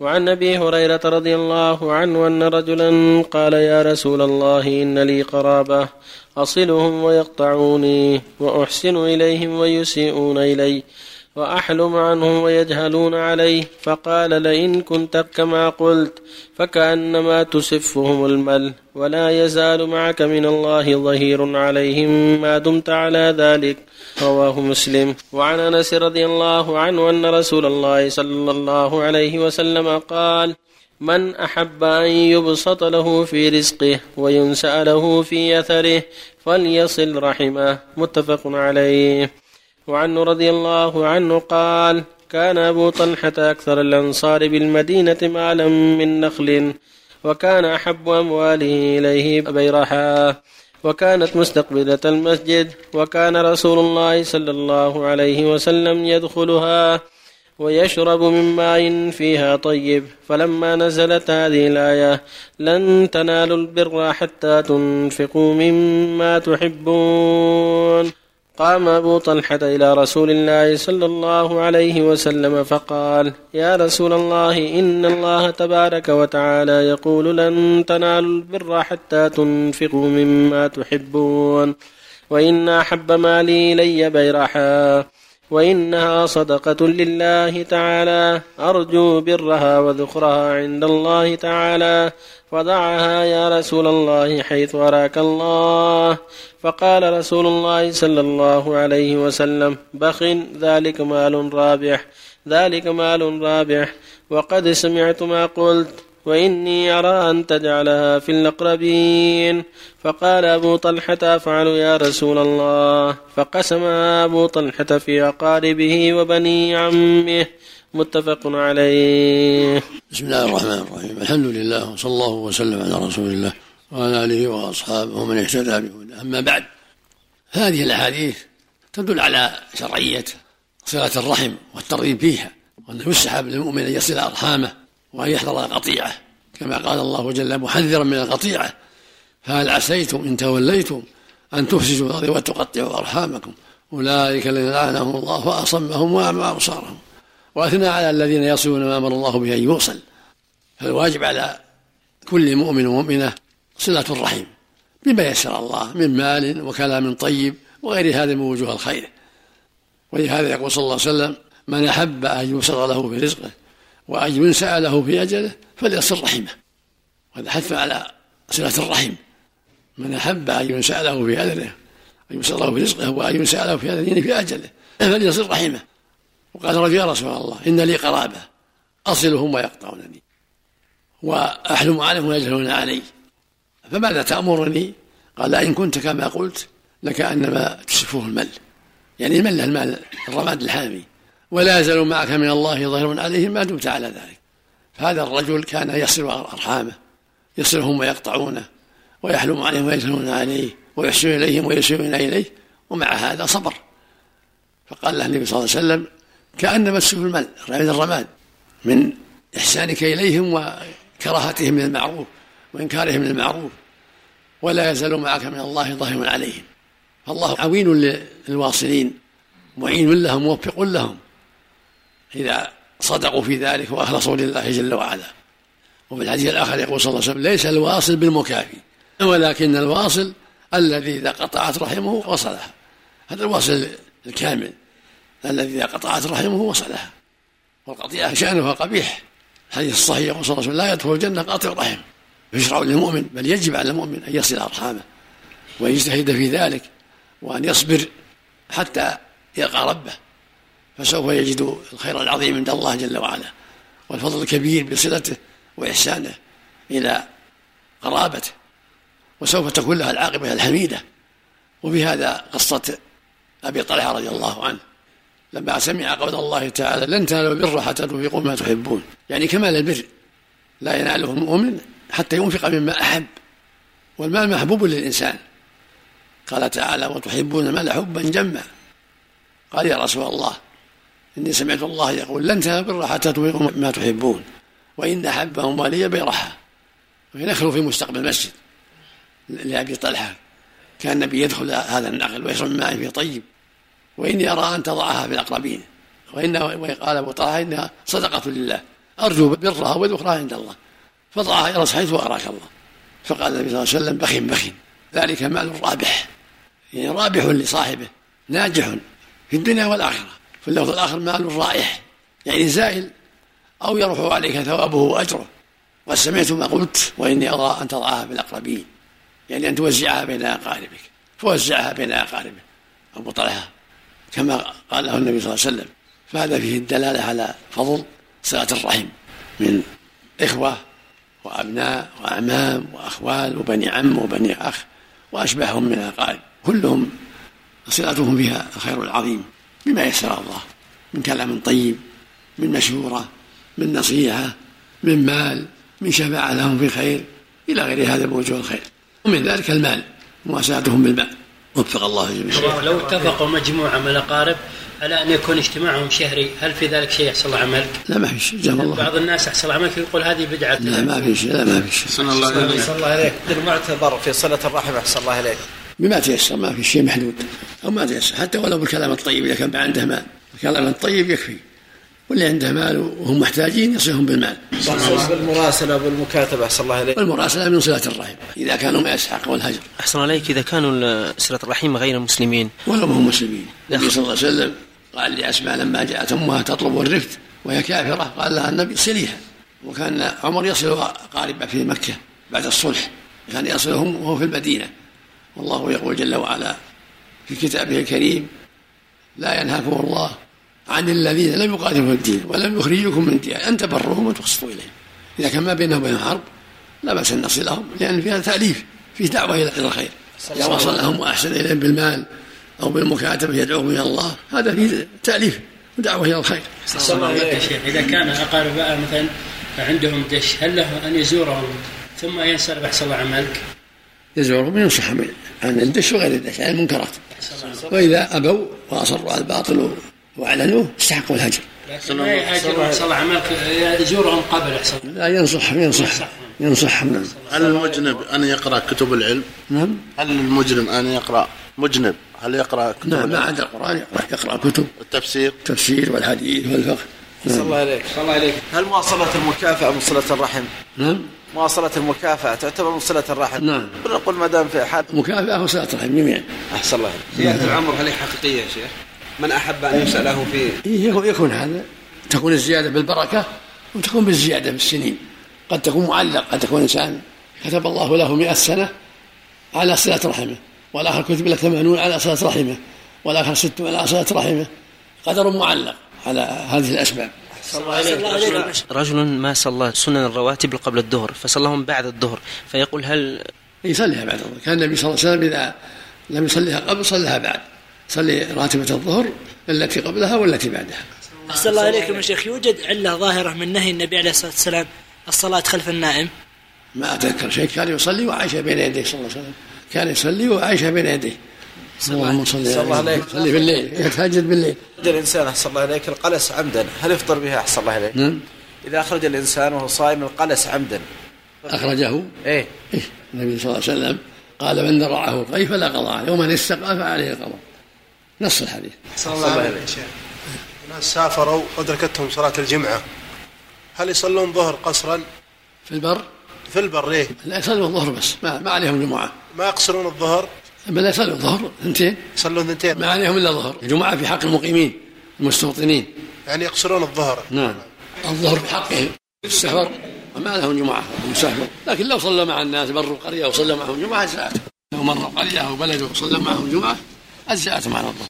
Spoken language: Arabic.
وعن أبي هريرة رضي الله عنه أن رجلا قال يا رسول الله إن لي قرابة أصلهم ويقطعوني وأحسن إليهم ويسيئون إلي وأحلم عنهم ويجهلون عليه فقال لئن كنت كما قلت فكأنما تسفهم المل ولا يزال معك من الله ظهير عليهم ما دمت على ذلك رواه مسلم. وعن أنس رضي الله عنه أن رسول الله صلى الله عليه وسلم قال من أحب أن يبسط له في رزقه وينسأ له في أثره فليصل رحمه. متفق عليه. وعنه رضي الله عنه قال كان أبو طلحة أكثر الأنصار بالمدينة مالا من نخل وكان أحب أمواله إليه بيرحا وكانت مستقبلة المسجد وكان رسول الله صلى الله عليه وسلم يدخلها ويشرب من ماء فيها طيب. فلما نزلت هذه الآية لن تنالوا البر حتى تنفقوا مما تحبون قام أبو طلحة إلى رسول الله صلى الله عليه وسلم فقال يا رسول الله إن الله تبارك وتعالى يقول لن تنالوا البر حتى تنفقوا مما تحبون وإن أحب مالي إلي بيرحا. وإنها صدقة لله تعالى. أرجو برها وذخرها عند الله تعالى. فضعها يا رسول الله حيث أراك الله. فقال رسول الله صلى الله عليه وسلم بخ ذلك مال رابح ذلك مال رابح. وقد سمعت ما قلت. وإني أرى أن تجعلها في الأقربين. فقال أبو طلحة أفعل يا رسول الله. فقسم أبو طلحة في أقاربه وبني عمه. متفق عليه. بسم الله الرحمن الرحيم. الحمد لله وصلى الله وسلم على رسول الله وعلى آله وأصحابه ومن اهتدى بهداه. أما بعد هذه الأحاديث تدل على شرعية صلة الرحم والترغيب فيها وأنه يسحب للمؤمن أن يصل أرحامه وأن يحذر القطيعة. كما قال الله جل محذرا من القطيعة. فهل عسيتم إن توليتم أن تفسدوا الأرض وتقطعوا أرحامكم؟ أولئك الذين لعنهم الله فأصمهم وأعمى أبصارهم. وأثنى على الذين يصلون ما أمر الله به أن يوصل. فالواجب على كل مؤمن ومؤمنة صلة الرحم بما يسر الله من مال وكلام طيب وغير هذا من وجوه الخير. ولهذا يقول صلى الله عليه وسلم من أحب أن يبسط له في رزقه وأن ينسأ له في أجله فليصل رحمه. وهذا حث على صلة الرحم. من أحب أن ينسأ له في أجله أن يبسط له في رزقه وأن ينسأ له في أجله يعني في أجله فليصل رحمه. وقال رجل يا رسول الله إن لي قرابة أصلهم ويقطعونني. وأحلم عليهم ويجهلون علي. فماذا تأمرني؟ قال إن كنت كما قلت لكأنما تسفه المل. يعني المل المال الرماد الحامي. ولا يزال معك من الله ظهر عليهم ما دمت على ذلك. فهذا الرجل كان يصل أرحامه يصلهم ويقطعونه ويحلم عليهم ويجهلون عليه ويحسن إليهم ويسيئون إليه ومع هذا صبر. فقال له النبي صلى الله عليه وسلم كأنما تسف المل رماد الرماد من إحسانك إليهم وكراهتهم من المعروف وإنكارهم من المعروف ولا يزال معك من الله ظاهر عليهم. فالله عوين للواصلين معين لهم موفق لهم. إذا صدقوا في ذلك وأخلصوا لله جل وعلا. وفي الحديث الآخر يقول صلى الله عليه وسلم ليس الواصل بالمكافي ولكن الواصل الذي إذا قطعت رحمه وصلها. هذا الواصل الكامل الذي إذا قطعت رحمه وصلها. والقطيعة شأنها قبيح. الحديث الصحيح يقول صلى الله عليه وسلم لا يدخل الجنة قاطع رحم. يشرع للمؤمن بل يجب على المؤمن أن يصل أرحامه ويجتهد في ذلك وأن يصبر حتى يلقى ربه. فسوف يجد الخير العظيم عند الله جل وعلا والفضل الكبير بصلته وإحسانه إلى قرابته وسوف تكون لها العاقبة الحميدة. وبهذا قصة أبي طلحة رضي الله عنه. لما سمع قول الله تعالى لن تنالوا البر حتى تنفقوا ما تحبون. يعني كمال البر لا يناله المؤمن حتى ينفق مما أحب. والمال محبوب للإنسان. قال تعالى وتحبون المال حبا جما. قال يا رسول الله إني سمعت الله يقول لن تنالوا البر حتى تنفقوا ما تحبون وإن أحب أموالي بيرحى وهي نخلو في مستقبل المسجد لأبي طلحة كان النبي يدخل هذا النقل ويشرب ماء في طيب. وإني أرى أن تضعها في الأقربين. وإن وقال أبو طلحة إنها صدقة لله أرجو برها والأخرى عند الله. فضعها إلى حيث أراك الله. فقال النبي صلى الله عليه وسلم بخ بخ ذلك مال رابح. يعني رابح لصاحبه ناجح في الدنيا والآخرة. في اللفظ الآخر مال رائح يعني زائل أو يروح عليك ثوابه وأجره. قد سمعت ما قلت وإني أرى أن تضعها بالأقربين يعني أن توزعها بين أقاربك فوزعها بين أقاربه أبو طلحة كما قاله النبي صلى الله عليه وسلم فهذا فيه الدلالة على فضل صلة الرحم من إخوة وأبناء وأعمام وأخوال وبني عم وبني أخ وأشبههم من الأقارب. كلهم صلتهم فيها الخير العظيم. بما يسر الله من كلام طيب من مشورة من نصيحة من مال من شفاعة لهم في خير إلى غير هذا من وجوه الخير. ومن ذلك المال مواساتهم بالمال. وفق الله جميعا. لو اتفقوا مجموعة من الأقارب على أن يكون اجتماعهم شهري هل في ذلك شيء يحصل عملك؟ لا ما في شيء جزاهم الله بعض الناس يحصل عملك يقول هذه بدعة. لا ما في شيء لا ما في شيء. صلى الله عليه صلى الله عليك. المعتبر في صلة الرحم أحسن الله عليك بما تيسر ما في شيء محدود. أو ما تيسر حتى ولو بالكلام الطيب إذا كان عنده مال. الكلام الطيب يكفي. واللي عنده مال وهم محتاجين يصلهم بالمال. بالمراسلة وبالمكاتبة أحسن الله عليك والمراسلة من صلة الرحم. إذا كانوا ما يسحق والهجر. أحسن عليك إذا كانوا صلة الرحيم غير مسلمين ولو ما هم مسلمين. النبي صلى الله عليه وسلم قال لأسماء لما جاءت أمها تطلب الرفت وهي كافرة قال لها النبي سليها وكان عمر يصل أقاربه في مكة بعد الصلح. كان يصلهم وهو في المدينة. والله يقول جل وعلا في كتابه الكريم لا ينهاكم الله عن الذين لم يقاتلوا في الدين ولم يخرجوكم من الدين أن تبروهم وتقسطوا إليهم إذا كان ما بينهم وبين حرب لا بأس أن نصلهم لأن فيها تأليف في دعوة إلى الخير إذا وصلهم وأحسن إليهم بالمال أو بالمكاتبه يدعوهم إلى الله هذا فيه تأليف ودعوة إلى الخير. صلى الله عليه وسلم إذا كان اقارباء مثلا عندهم دش هل له أن يزورهم ثم ينصرف احسن الله عملك؟ يزورهم وينصح عن الدش وغير الدش عن المنكرات. وإذا أبوا وأصروا على الباطل وأعلنوه استحقوا الهجر. لكن ما عملك يزورهم قبل أحسن لا ينصح ينصح ينصحهم نعم هل المجنب أن يقرأ كتب العلم؟ نعم. هل المجرم أن يقرا مجنب هل يقرأ كتب نعم ما؟ عدا القرآن يقرا يقرأ كتب. التفسير؟ التفسير والحديث والفقه. صلى الله عليك. صلى الله عليك. هل مواصلة المكافأة من صلة الرحم؟ نعم. مواصلة المكافأة تعتبر من صلة الرحم؟ نعم. نقول ما دام في حد. مكافأة وصلاة رحم جميعا. أحسن الله زيادة العمر هل هي حقيقية يا شيخ؟ من أحب أن يسأله في إيه يكون, يكون هذا. تكون الزيادة بالبركة وتكون بالزيادة بالسنين. قد تكون معلق قد تكون إنسان كتب الله له مئة سنة على صلة رحمه والآخر كتب له ثمانون على صلة رحمه والآخر ست على صلة رحمه. قدر معلق على هذه الأسباب. رجل ما صلى سنن الرواتب قبل الظهر فصلاهم بعد الظهر فيقول هل يصليها بعد الظهر. كان النبي صلى الله عليه وسلم إذا لم يصليها قبل صلىها بعد. صلي راتبة الظهر التي قبلها والتي بعدها. أحسن الله عليكم يا شيخ. يوجد علة ظاهرة من نهي النبي عليه الصلاة والسلام الصلاة خلف النائم. ما أتذكر شيء. كان يصلي وعائشة بين يديه صلى الله عليه وسلم. كان يصلي وعائشة بين يديه. اللهم صل صلى الله عليك. صلي بالليل. يتهجد بالليل. أخرج الإنسان أحسن الله عليك القلس عمدا. هل يفطر بها أحسن الله عليك؟ نعم. إذا أخرج الإنسان وهو صائم القلس عمدا. أخرجه. إيه. إيه. النبي صلى الله عليه وسلم قال من درعه القيء فلا قضاء عليه؟ ومن استقى فعليه القضاء نص الحديث. صلى الله عليه وسلم ناس سافروا أدركتهم صلاة الجمعة. هل يصلون ظهر قصرا؟ في البر؟ في البر إيه؟ لا يصلوا الظهر بس ما, ما عليهم جمعة. ما يقصرون الظهر؟ بل يصلوا الظهر اثنتين يصلون ثنتين. ما عليهم إلا الظهر. الجمعة في حق المقيمين المستوطنين. يعني يقصرون الظهر. نعم. الظهر بحقهم السفر وما لهم جمعة المسافر لكن لو صلى مع الناس بروا قرية وصلى معهم جمعة أجزأته لو مر قرية أو بلد وصلى معهم جمعة أجزأتهم على الظهر.